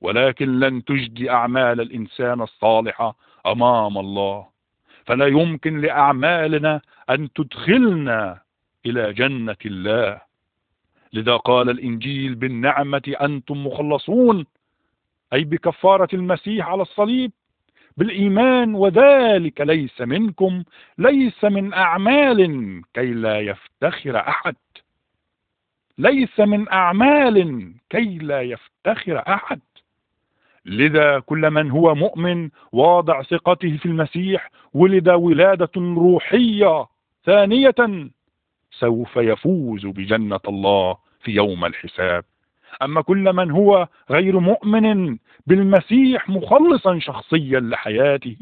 ولكن لن تجدي أعمال الإنسان الصالحة أمام الله. فلا يمكن لأعمالنا أن تدخلنا إلى جنة الله. لذا قال الإنجيل بالنعمة أنتم مخلصون أي بكفارة المسيح على الصليب بالإيمان وذلك ليس منكم ليس من أعمال كي لا يفتخر أحد. ليس من أعمال كي لا يفتخر أحد. لذا كل من هو مؤمن واضع ثقته في المسيح ولد ولادة روحية ثانية سوف يفوز بجنة الله في يوم الحساب. أما كل من هو غير مؤمن بالمسيح مخلصا شخصيا لحياته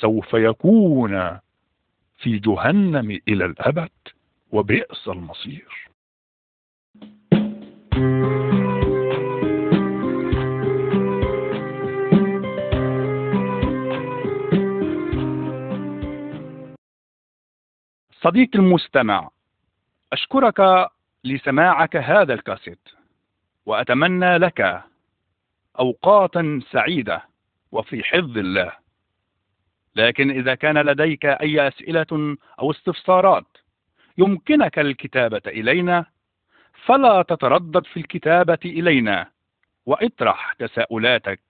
سوف يكون في جهنم إلى الأبد وبئس المصير. صديقي المستمع أشكرك لسماعك هذا الكاسيت وأتمنى لك أوقاتا سعيدة وفي حفظ الله. لكن إذا كان لديك أي أسئلة أو استفسارات يمكنك الكتابة إلينا فلا تتردد في الكتابة إلينا وإطرح تساؤلاتك.